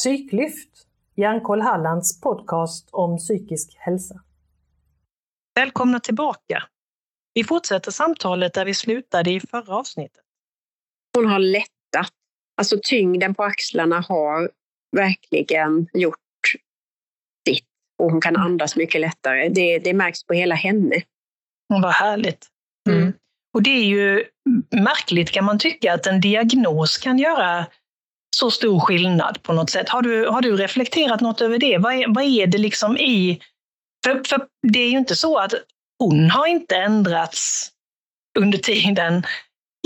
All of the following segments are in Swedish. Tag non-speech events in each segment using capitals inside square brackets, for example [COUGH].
Psyklyft, Hjärnkoll Hallands podcast om psykisk hälsa. Välkomna tillbaka! Vi fortsätter samtalet där vi slutade i förra avsnittet. Hon har lättat. Alltså tyngden på axlarna har verkligen gjort sitt och hon kan Mm. andas mycket lättare. Det, det märks på hela henne. Vad härligt! Mm. Mm. Och det är ju märkligt kan man tycka att en diagnos kan göra så stor skillnad på något sätt. Har du, har du reflekterat något över det? Vad är, vad är det liksom i... För, för det är ju inte så att hon har inte ändrats under tiden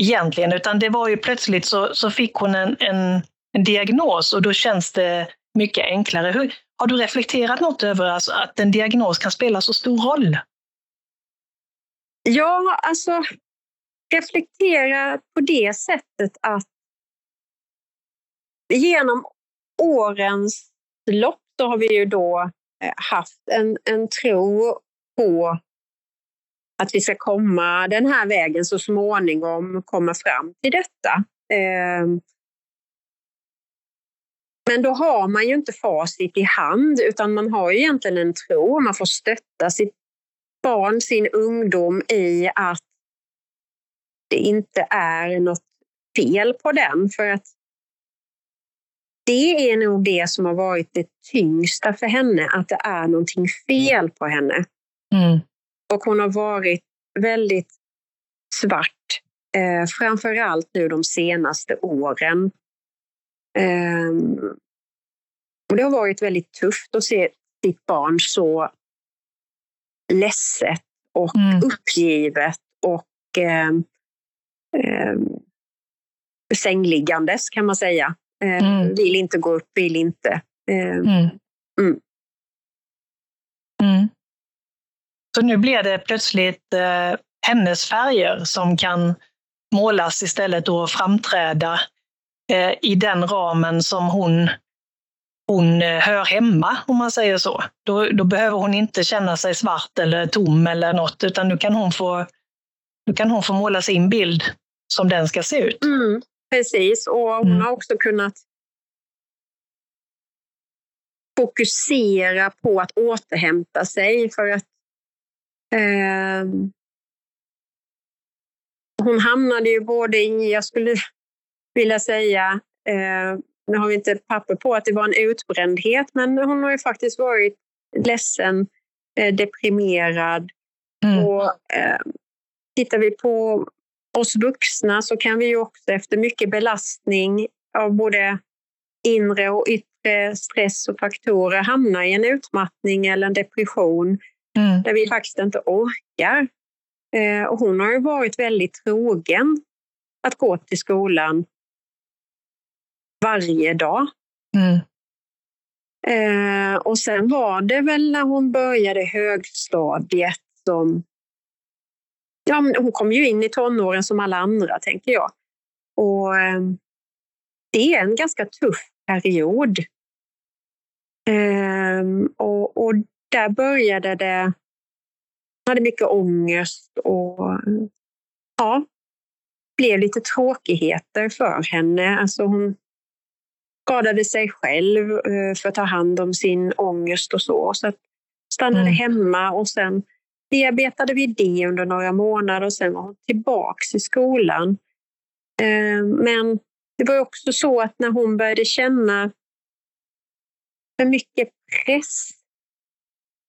egentligen, utan det var ju plötsligt så, så fick hon en, en, en diagnos och då känns det mycket enklare. Hur, har du reflekterat något över alltså att en diagnos kan spela så stor roll? Ja, alltså reflektera på det sättet att genom årens lopp så har vi ju då eh, haft en, en tro på att vi ska komma den här vägen så småningom, komma fram till detta. Ehm. Men då har man ju inte facit i hand utan man har ju egentligen en tro. Man får stötta sitt barn, sin ungdom i att det inte är något fel på den. För att det är nog det som har varit det tyngsta för henne, att det är någonting fel på henne. Mm. Och hon har varit väldigt svart, eh, framför allt nu de senaste åren. Ehm, och det har varit väldigt tufft att se sitt barn så ledset och Mm. uppgivet och ehm, sängliggandes kan man säga. Eh, Mm. Vill inte gå upp, vill inte. Ehm, Mm. Mm. Mm. Så nu blir det plötsligt eh, hennes färger som kan målas istället och framträda eh, i den ramen som hon, hon eh, hör hemma, om man säger så. Då, då behöver hon inte känna sig svart eller tom eller något, utan nu kan hon få, nu kan hon få måla sin bild som den ska se ut. Mm, precis, och hon Mm. har också kunnat fokusera på att återhämta sig för att eh, hon hamnade ju både i, jag skulle vilja säga, eh, nu har vi inte papper på att det var en utbrändhet, men hon har ju faktiskt varit ledsen, eh, deprimerad, Mm. och, eh, tittar vi på oss vuxna så kan vi ju också efter mycket belastning av både inre och yttre stress och faktorer hamna i en utmattning eller en depression Mm. där vi faktiskt inte orkar. Eh, och hon har ju varit väldigt trogen att gå till skolan varje dag. Mm. Eh, och sen var det väl när hon började högstadiet som... Ja, men hon kom ju in i tonåren som alla andra, tänker jag. Och eh, det är en ganska tuff period. Eh, och, och där började det... Hon hade mycket ångest och ja, blev lite tråkigheter för henne. Alltså hon skadade sig själv eh, för att ta hand om sin ångest och så. Så stannade Mm. hemma och sen bearbetade vi det under några månader och sen var hon tillbaks i skolan. Eh, Men det var också så att när hon började känna för mycket press,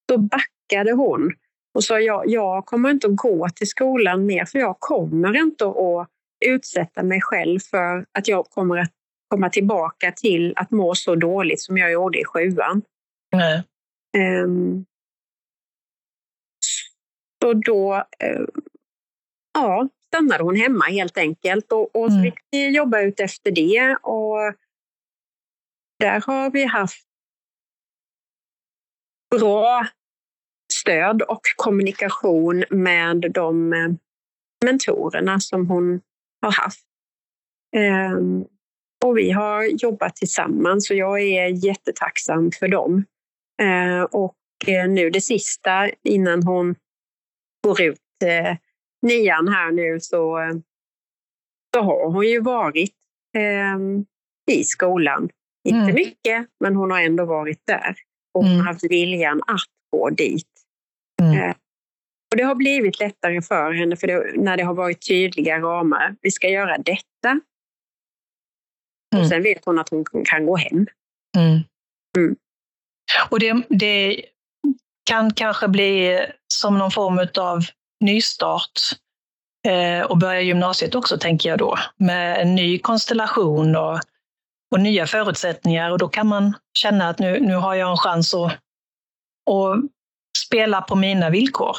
då backade hon och sa jag, jag kommer inte att gå till skolan mer för jag kommer inte att utsätta mig själv för att jag kommer att komma tillbaka till att må så dåligt som jag gjorde i sjuan. Nej. Ehm, så då eh, ja, stannade hon hemma helt enkelt och, och så Mm. fick vi jobba ut efter det. Och där har vi haft bra stöd och kommunikation med de eh, mentorerna som hon har haft. Ehm, och vi har jobbat tillsammans och jag är jättetacksam för dem. Eh, och nu det sista innan hon går ut eh, nian här nu så, så har hon ju varit eh, i skolan Inte Mm. mycket, men hon har ändå varit där. Och hon Mm. har haft viljan att gå dit. Mm. Eh, Och det har blivit lättare för henne för det, när det har varit tydliga ramar. Vi ska göra detta. Mm. Och sen vet hon att hon kan gå hem. Mm. Mm. Och det, det kan kanske bli som någon form av nystart eh, och börja gymnasiet också, tänker jag då, med en ny konstellation och, och nya förutsättningar. Och då kan man känna att nu, nu har jag en chans att, att spela på mina villkor.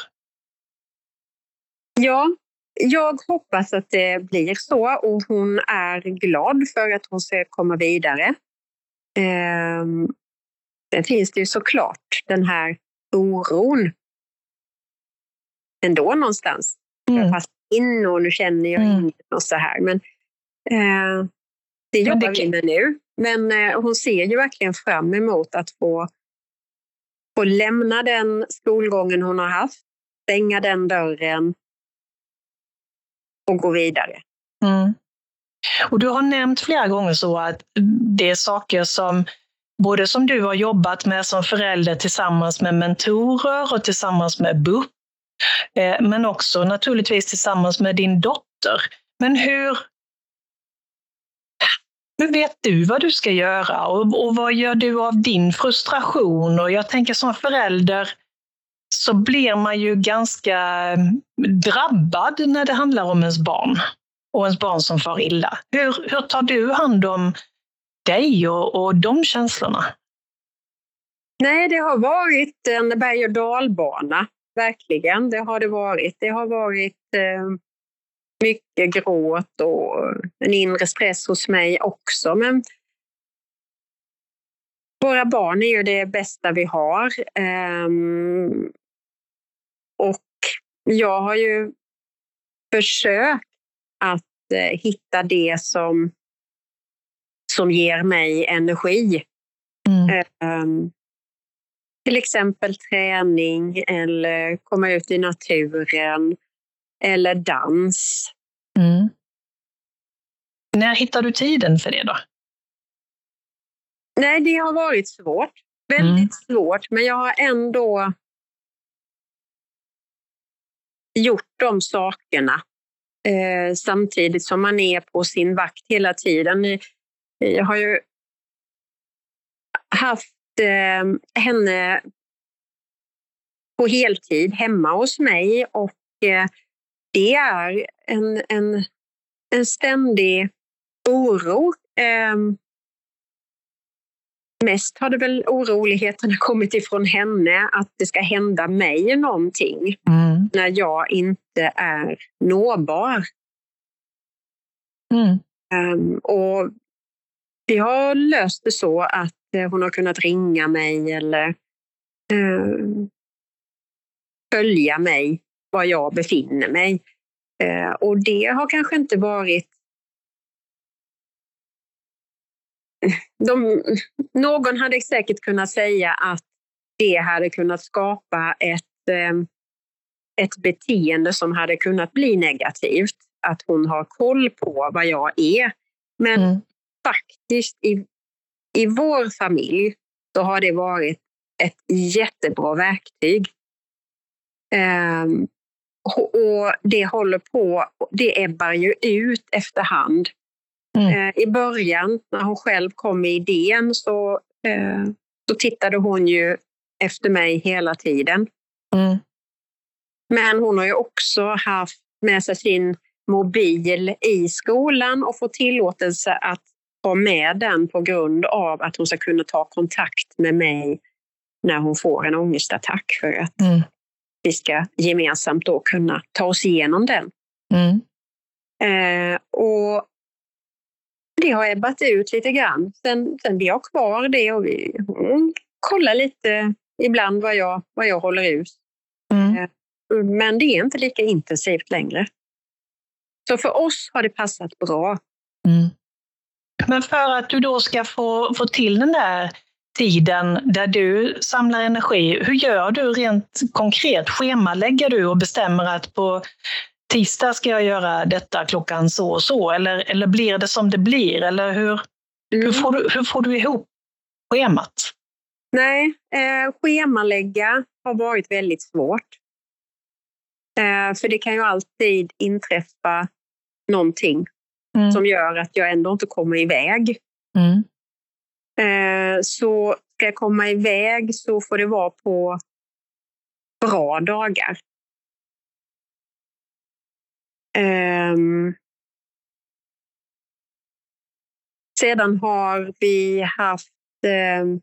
Ja, jag hoppas att det blir så och hon är glad för att hon ska komma vidare. Ehm, Sen finns det ju såklart den här oron ändå någonstans. Jag Mm. passar in och nu känner jag Mm. inget och så här. Men eh, det jobbar det vi med nu. Men eh, hon ser ju verkligen fram emot att få, få lämna den skolgången hon har haft, stänga den dörren och gå vidare. Mm. Och du har nämnt flera gånger så att det är saker som både som du har jobbat med som förälder tillsammans med mentorer och tillsammans med BUP, eh, men också naturligtvis tillsammans med din dotter. Men hur, hur vet du vad du ska göra och, och vad gör du av din frustration? Och jag tänker som förälder så blir man ju ganska eh, drabbad när det handlar om ens barn och ens barn som far illa. Hur, hur tar du hand om dig och, och de känslorna? Nej, det har varit en berg och dalbana. Verkligen, det har det varit. Det har varit eh, mycket gråt och en inre stress hos mig också. Men våra barn är ju det bästa vi har. Eh, och jag har ju försökt att eh, hitta det som, som ger mig energi. Mm. Ehm, till exempel träning eller komma ut i naturen eller dans. Mm. När hittar du tiden för det då? Nej, det har varit svårt. Väldigt svårt, men jag har ändå gjort de sakerna eh, samtidigt som man är på sin vakt hela tiden. Jag har ju haft eh, henne på heltid hemma hos mig och eh, det är en, en, en ständig oro. Eh, mest har det väl oroligheterna kommit ifrån henne att det ska hända mig någonting Mm. när jag inte är nåbar. Mm. Ehm, och vi har löst det så att eh, hon har kunnat ringa mig eller eh, följa mig var jag befinner mig. Eh, och det har kanske inte varit de, någon hade säkert kunnat säga att det hade kunnat skapa ett, eh, ett beteende som hade kunnat bli negativt. Att hon har koll på vad jag är. Men Mm faktiskt i, i vår familj så har det varit ett jättebra verktyg. Ehm, och det håller på, det ebbar ju ut efterhand. Mm. Eh, I början, när hon själv kom med idén, så, eh, så tittade hon ju efter mig hela tiden. Mm. Men hon har ju också haft med sig sin mobil i skolan och fått tillåtelse att ha med den på grund av att hon ska kunna ta kontakt med mig när hon får en ångestattack för att Mm. vi ska gemensamt då kunna ta oss igenom den. Mm. Eh, och det har ebbat ut lite grann. Sen, sen vi har kvar det och vi mm, kollar lite ibland vad jag, vad jag håller ut. Mm. Men det är inte lika intensivt längre. Så för oss har det passat bra. Men för att du då ska få, få till den där tiden där du samlar energi, hur gör du rent konkret? Schemalägger du och bestämmer att på tisdag ska jag göra detta klockan så och så? Eller, eller blir det som det blir? Eller hur, Hur, mm. får du, hur får du ihop schemat? Nej, eh, schemalägga har varit väldigt svårt. Eh, för det kan ju alltid inträffa någonting mm. som gör att jag ändå inte kommer iväg. Mm. Eh, så ska jag komma iväg så får det vara på bra dagar. Um, sedan har vi haft um,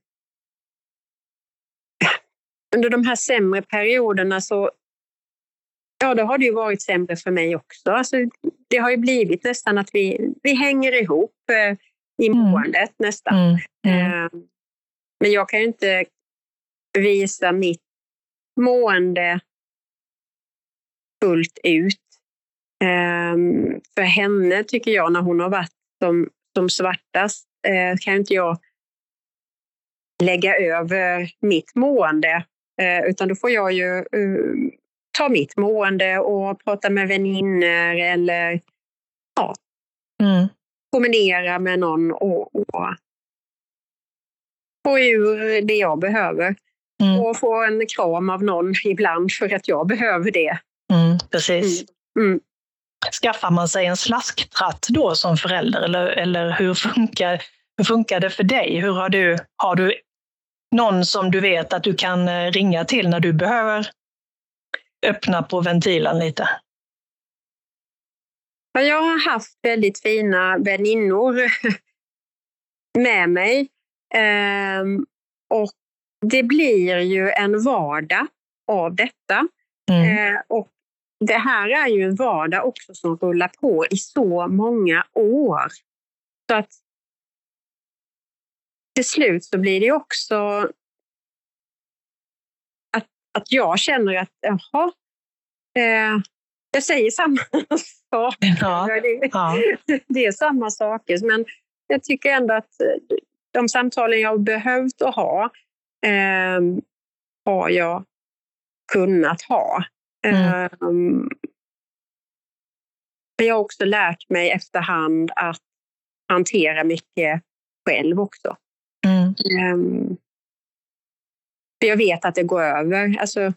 under de här sämre perioderna så ja, då har det ju varit sämre för mig också. Alltså, det har ju blivit nästan att vi, vi hänger ihop eh, i mm. måendet mm. nästan. Mm. Mm. Eh, men jag kan ju inte visa mitt mående fullt ut. Eh, för henne tycker jag, när hon har varit som, som svartast, eh, kan inte jag lägga över mitt mående. Eh, utan då får jag ju uh, ta mitt mående och prata med vänner eller ja, mm. promenera med någon och, och få ur det jag behöver. Mm. Och få en kram av någon ibland för att jag behöver det. Mm, precis. Mm. mm. Skaffar man sig en slasktratt då som förälder eller, eller hur, funkar, hur funkar det för dig? Hur har, du, har du någon som du vet att du kan eh, ringa till när du behöver öppna på ventilen lite? Jag har haft väldigt fina väninnor [LAUGHS] med mig. Ehm, och det blir ju en vardag av detta. Mm. Ehm, och det här är ju en vardag också som rullar på i så många år. Så att till slut så blir det också att jag känner att jaha, eh, jag säger samma [LAUGHS] saker. Ja, det, ja. det, är samma saker, men jag tycker ändå att eh, de samtalen jag behövt att ha eh, har jag kunnat ha. Mm. Um, men jag har också lärt mig efterhand att hantera mycket själv också. Mm. Um, för jag vet att det går över. Alltså,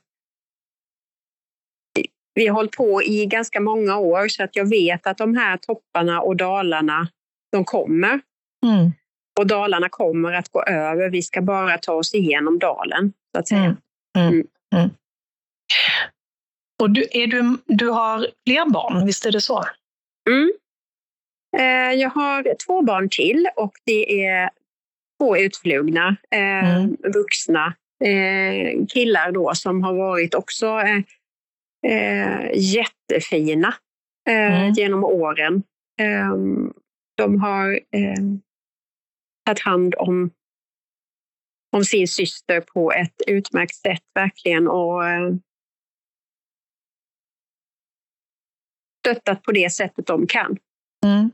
vi har hållit på i ganska många år så att jag vet att de här topparna och dalarna, de kommer. Mm. Och dalarna kommer att gå över. Vi ska bara ta oss igenom dalen, så att säga. Mm. Mm. mm. mm. Och du, är du, du har fler barn, visst är det så? Mm. Eh, jag har två barn till och det är två utflugna eh, vuxna eh, killar då som har varit också eh, eh jättefina eh, mm. genom åren. Ehm, de har ehm, tagit hand om, om sin syster på ett utmärkt sätt verkligen och eh, stöttat på det sättet de kan. Mm.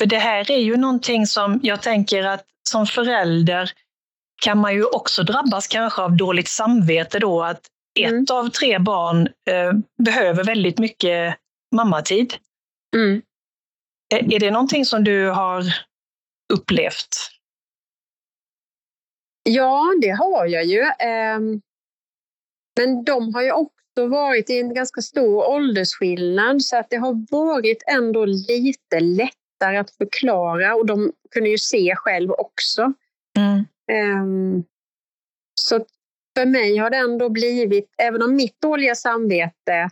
För det här är ju någonting som jag tänker att som förälder kan man ju också drabbas kanske av dåligt samvete då att mm. ett av tre barn eh, behöver väldigt mycket mammatid. Mm. Är, är det någonting som du har upplevt? Ja, det har jag ju. Eh, men de har ju också varit i en ganska stor åldersskillnad så att det har varit ändå lite lättare att förklara och de kunde ju se själv också. Mm. Um, så för mig har det ändå blivit, även om mitt dåliga samvete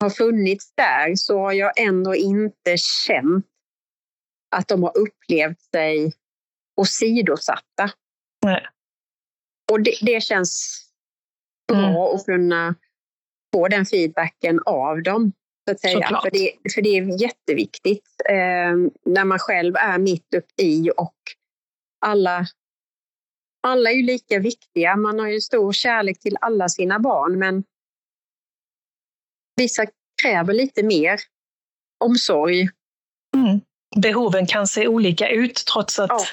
har funnits där, så har jag ändå inte känt att de har upplevt sig åsidosatta. Nej. Och det, det känns bra mm. att kunna få den feedbacken av dem. Så att säga. För, det, för det är jätteviktigt eh, när man själv är mitt uppe i och alla alla är ju lika viktiga. Man har ju stor kärlek till alla sina barn, men vissa kräver lite mer omsorg. Mm. Behoven kan se olika ut trots att, ja.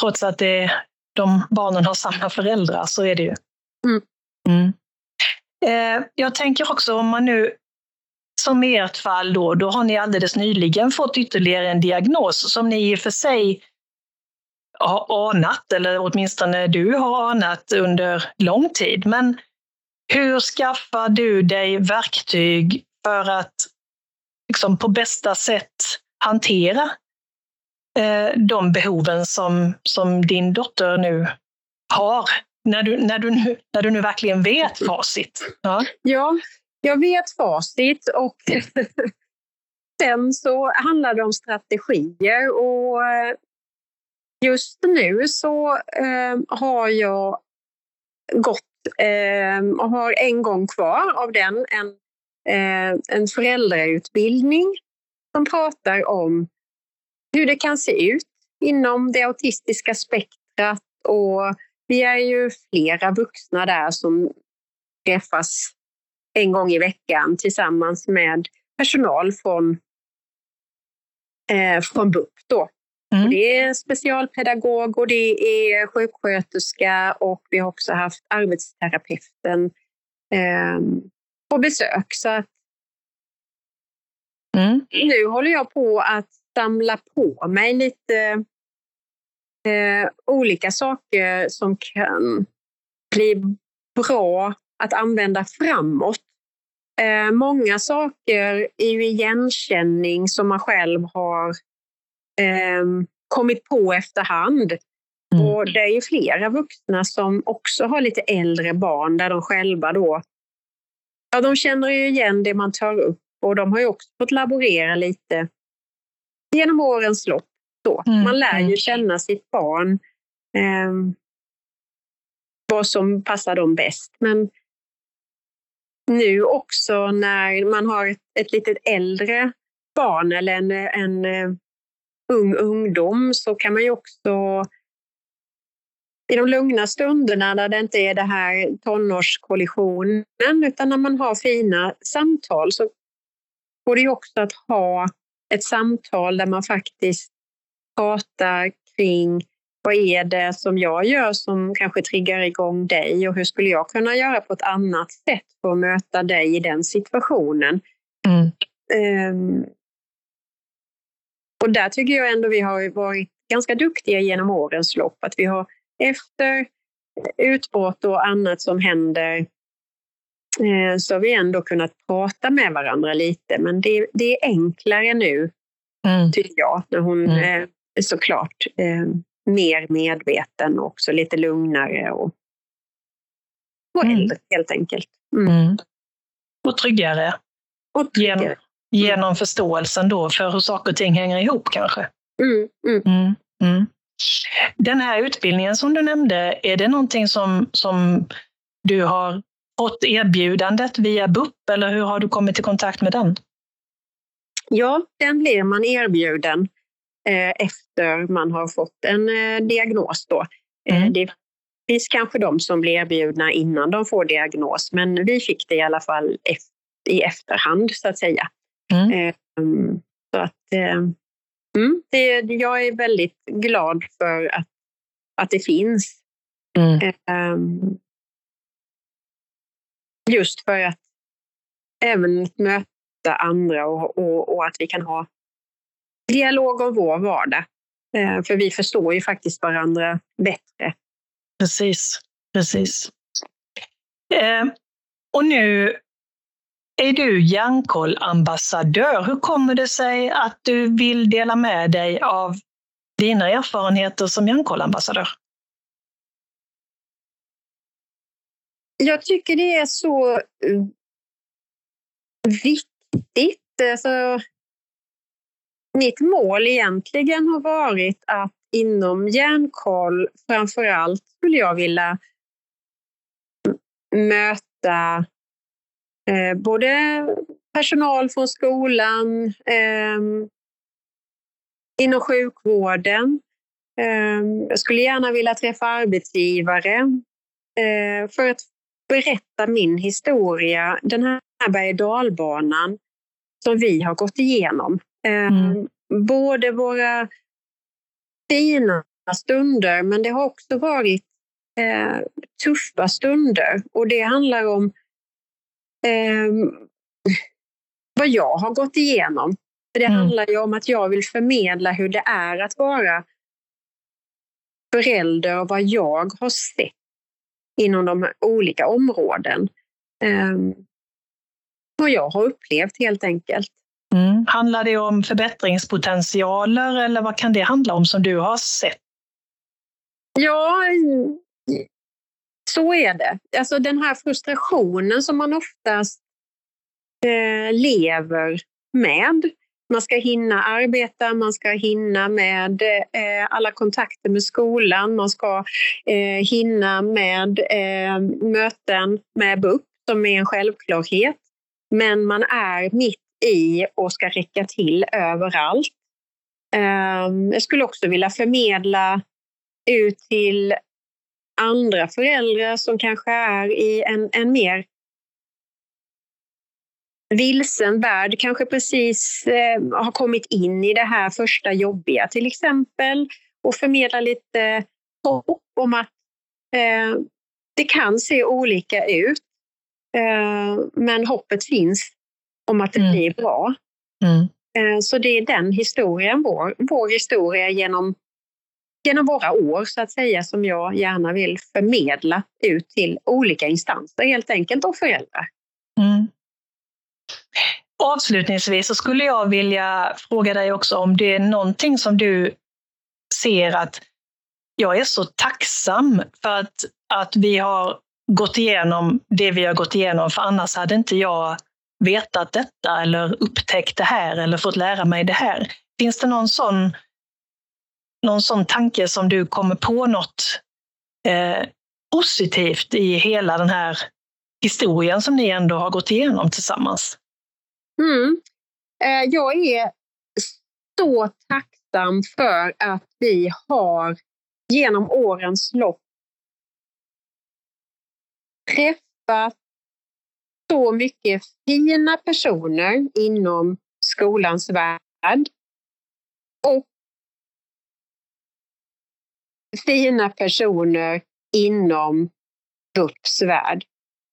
trots att det, de barnen har samma föräldrar, så är det ju. Mm. Mm. Eh, jag tänker också om man nu, som i ert fall då, då har ni alldeles nyligen fått ytterligare en diagnos som ni i och för sig har anat, eller åtminstone du har anat under lång tid. Men hur skaffar du dig verktyg för att liksom, på bästa sätt hantera eh, de behoven som, som din dotter nu har? När du, när, du nu, när du nu verkligen vet facit. Ja, ja jag vet facit och [LAUGHS] sen så handlar det om strategier och eh, just nu så eh, har jag gått eh, och har en gång kvar av den en, eh, en föräldrautbildning som pratar om hur det kan se ut inom det autistiska spektrat och vi är ju flera vuxna där som träffas en gång i veckan tillsammans med personal från, eh, från BUP. Då. Mm. det är specialpedagog och det är sjuksköterska och vi har också haft arbetsterapeuten eh, på besök. Så att mm. Nu håller jag på att samla på mig lite eh, olika saker som kan bli bra att använda framåt. Eh, många saker är ju igenkänning som man själv har eh, kommit på efterhand. Mm. Och det är ju flera vuxna som också har lite äldre barn där de själva då, ja de känner ju igen det man tar upp och de har ju också fått laborera lite genom årens lopp. Då. Mm. Man lär ju mm. känna sitt barn, eh, vad som passar dem bäst. Men nu också när man har ett, ett lite äldre barn eller en, en uh, ung ungdom så kan man ju också i de lugna stunderna där det inte är det här tonårskollisionen utan när man har fina samtal så går det ju också att ha ett samtal där man faktiskt pratar kring vad är det som jag gör som kanske triggar igång dig och hur skulle jag kunna göra på ett annat sätt för att möta dig i den situationen? Mm. Um, och där tycker jag ändå vi har varit ganska duktiga genom årens lopp. Att vi har efter utbrott och annat som händer eh, så har vi ändå kunnat prata med varandra lite. Men det, det är enklare nu, mm. tycker jag, när hon mm. är såklart eh, mer medveten och också lite lugnare och, och mm. äldre helt enkelt. Mm. mm. Och tryggare. Och tryggare. Genom, genom förståelsen då för hur saker och ting hänger ihop kanske. Mm, mm. Mm, mm. Den här utbildningen som du nämnde, är det någonting som, som du har fått erbjudandet via BUP eller hur har du kommit i kontakt med den? Ja, den blir man erbjuden eh, efter man har fått en eh, diagnos. Då. Eh, mm. det finns kanske de som blir erbjudna innan de får diagnos, men vi fick det i alla fall i efterhand så att säga. Mm. Ehm, så att, ehm, mm, det, jag är väldigt glad för att, att det finns. Mm. Ehm, just för att även möta andra och, och, och, att vi kan ha dialog om vår vardag. För vi förstår ju faktiskt varandra bättre. Precis, precis. och nu är du Hjärnkoll-ambassadör. Hur kommer det sig att du vill dela med dig av dina erfarenheter som Hjärnkoll-ambassadör? Jag tycker det är så eh, viktigt. Alltså, mitt mål egentligen har varit att inom Hjärnkoll framför allt skulle jag vilja möta Eh, både personal från skolan, eh, inom sjukvården. Eh, jag skulle gärna vilja träffa arbetsgivare eh, för att berätta min historia, den här berg och dalbanan som vi har gått igenom. Ehm, mm. Både våra fina stunder, men det har också varit eh, tuffa stunder. Och det handlar om eh, vad jag har gått igenom. För det mm. handlar ju om att jag vill förmedla hur det är att vara förälder och vad jag har sett inom de olika områden. Um, vad jag har upplevt helt enkelt. Mm. Handlar det om förbättringspotentialer eller vad kan det handla om som du har sett? Ja, så är det. Alltså den här frustrationen som man oftast eh, lever med. Man ska hinna arbeta, man ska hinna med eh, alla kontakter med skolan, man ska eh, hinna med eh, möten med BUP som är en självklarhet. Men man är mitt i och ska räcka till överallt. Ehm, jag skulle också vilja förmedla ut till andra föräldrar som kanske är i en, en mer vilsen värld, kanske precis eh, har kommit in i det här första jobbiga till exempel och förmedla lite hopp om att eh, det kan se olika ut. Eh, men hoppet finns om att det mm. blir bra. Mm. Eh, så det är den historien, vår, vår historia genom, genom våra år så att säga, som jag gärna vill förmedla ut till olika instanser helt enkelt och föräldrar. Mm. Avslutningsvis så skulle jag vilja fråga dig också om det är någonting som du ser att jag är så tacksam för att, att vi har gått igenom det vi har gått igenom, för annars hade inte jag vetat detta eller upptäckt det här eller fått lära mig det här. Finns det någon sån, någon sån tanke som du kommer på något eh, positivt i hela den här historien som ni ändå har gått igenom tillsammans? Mm. Eh, jag är så tacksam för att vi har genom årens lopp träffat så mycket fina personer inom skolans värld och fina personer inom BUPs värld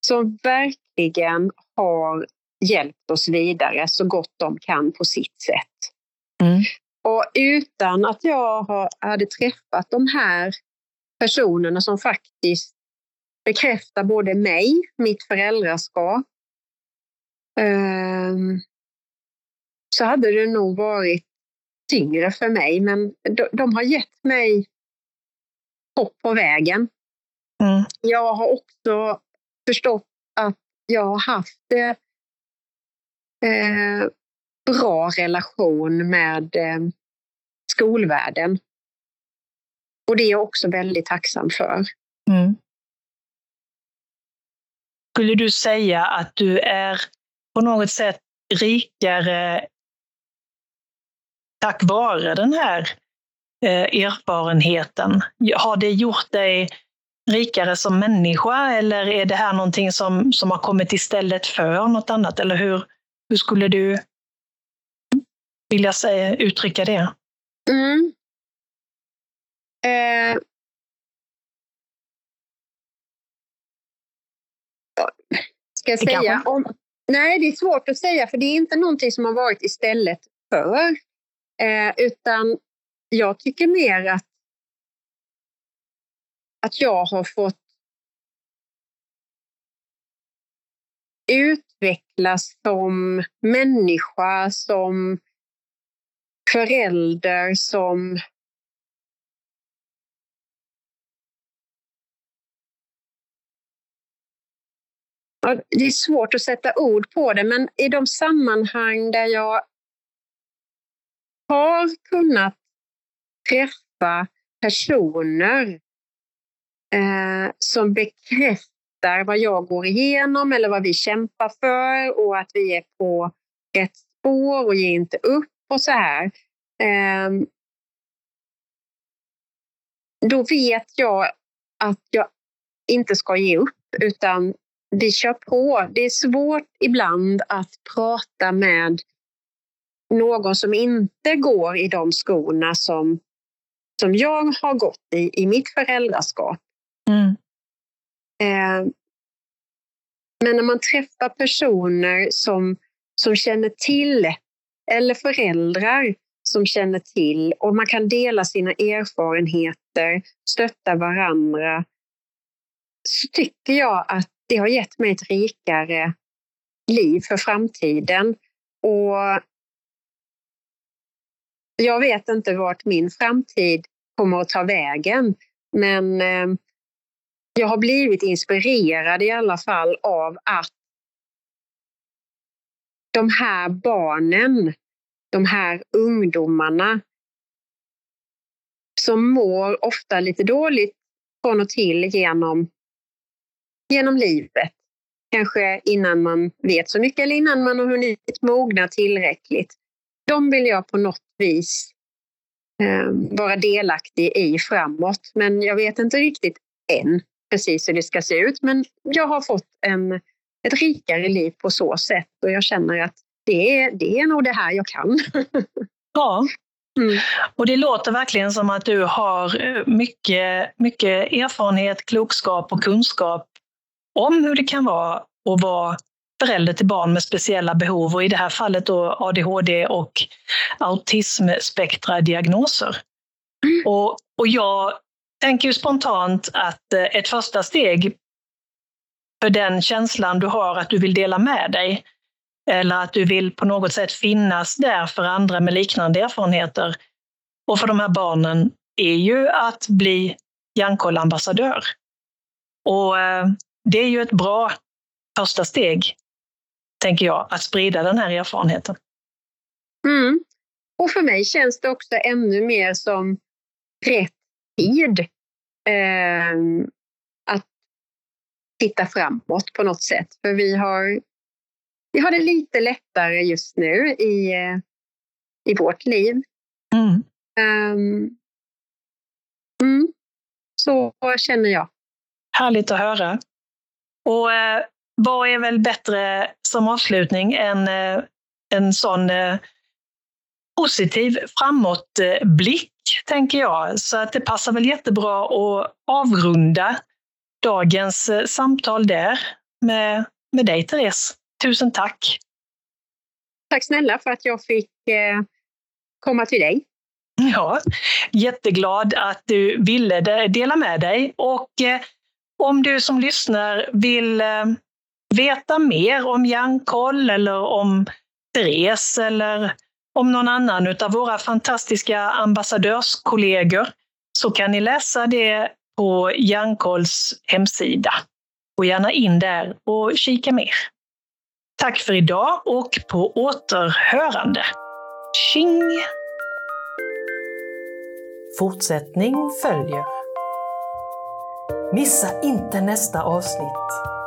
som verkligen har hjälpt oss vidare så gott de kan på sitt sätt. Mm. Och utan att jag hade träffat de här personerna som faktiskt bekräftar både mig, mitt föräldraskap, um, så hade det nog varit tyngre för mig. Men de har gett mig hopp på vägen. Mm. Jag har också förstått att jag har haft eh, bra relation med eh, skolvärlden. Och det är jag också väldigt tacksam för. Mm. Skulle du säga att du är på något sätt rikare tack vare den här erfarenheten? Har det gjort dig rikare som människa eller är det här någonting som, som har kommit istället för något annat? Eller hur, hur skulle du vilja säga, uttrycka det? Mm. Eh. Ska jag säga? Om, nej, det är svårt att säga för det är inte någonting som har varit istället för. Eh, utan jag tycker mer att, att jag har fått utvecklas som människa, som förälder, som det är svårt att sätta ord på det, men i de sammanhang där jag har kunnat träffa personer eh, som bekräftar vad jag går igenom eller vad vi kämpar för och att vi är på rätt spår och ger inte upp och så här. Eh, då vet jag att jag inte ska ge upp utan vi kör på. Det är svårt ibland att prata med någon som inte går i de skorna som, som jag har gått i, i mitt föräldraskap. Mm. Eh, men när man träffar personer som, som känner till eller föräldrar som känner till och man kan dela sina erfarenheter, stötta varandra, så tycker jag att det har gett mig ett rikare liv för framtiden. Och jag vet inte vart min framtid kommer att ta vägen, men eh, jag har blivit inspirerad i alla fall av att de här barnen, de här ungdomarna som mår ofta lite dåligt från och till genom, genom livet. Kanske innan man vet så mycket eller innan man har hunnit mogna tillräckligt. De vill jag på något vis vara delaktig i framåt. Men jag vet inte riktigt än precis hur det ska se ut. Men jag har fått en, ett rikare liv på så sätt och jag känner att det är, det är nog det här jag kan. [LAUGHS] ja. Mm. Och det låter verkligen som att du har eh, mycket, mycket erfarenhet, klokskap och kunskap om hur det kan vara att vara förälder till barn med speciella behov och i det här fallet då ADHD och autismspektradiagnoser. Mm. Och, och jag tänker ju spontant att eh, ett första steg för den känslan du har att du vill dela med dig eller att du vill på något sätt finnas där för andra med liknande erfarenheter och för de här barnen är ju att bli Hjärnkollambassadör. Och eh, det är ju ett bra första steg, tänker jag, att sprida den här erfarenheten. Mm. Och för mig känns det också ännu mer som rätt tid eh, att titta framåt på något sätt. För vi har, vi har det lite lättare just nu i, eh, i vårt liv. Mm. Um, mm, så känner jag. Härligt att höra. Och eh, vad är väl bättre som avslutning än eh, en sån eh, positiv framåtblick, tänker jag. Så att det passar väl jättebra att avrunda dagens eh, samtal där med, med dig, Therese. Tusen tack! Tack snälla för att jag fick komma till dig. Ja, jätteglad att du ville dela med dig. Och om du som lyssnar vill veta mer om Hjärnkoll eller om Therese eller om någon annan av våra fantastiska ambassadörskollegor så kan ni läsa det på Hjärnkolls hemsida. Gå gärna in där och kika mer. Tack för idag och på återhörande. Tjing! Fortsättning följer. Missa inte nästa avsnitt.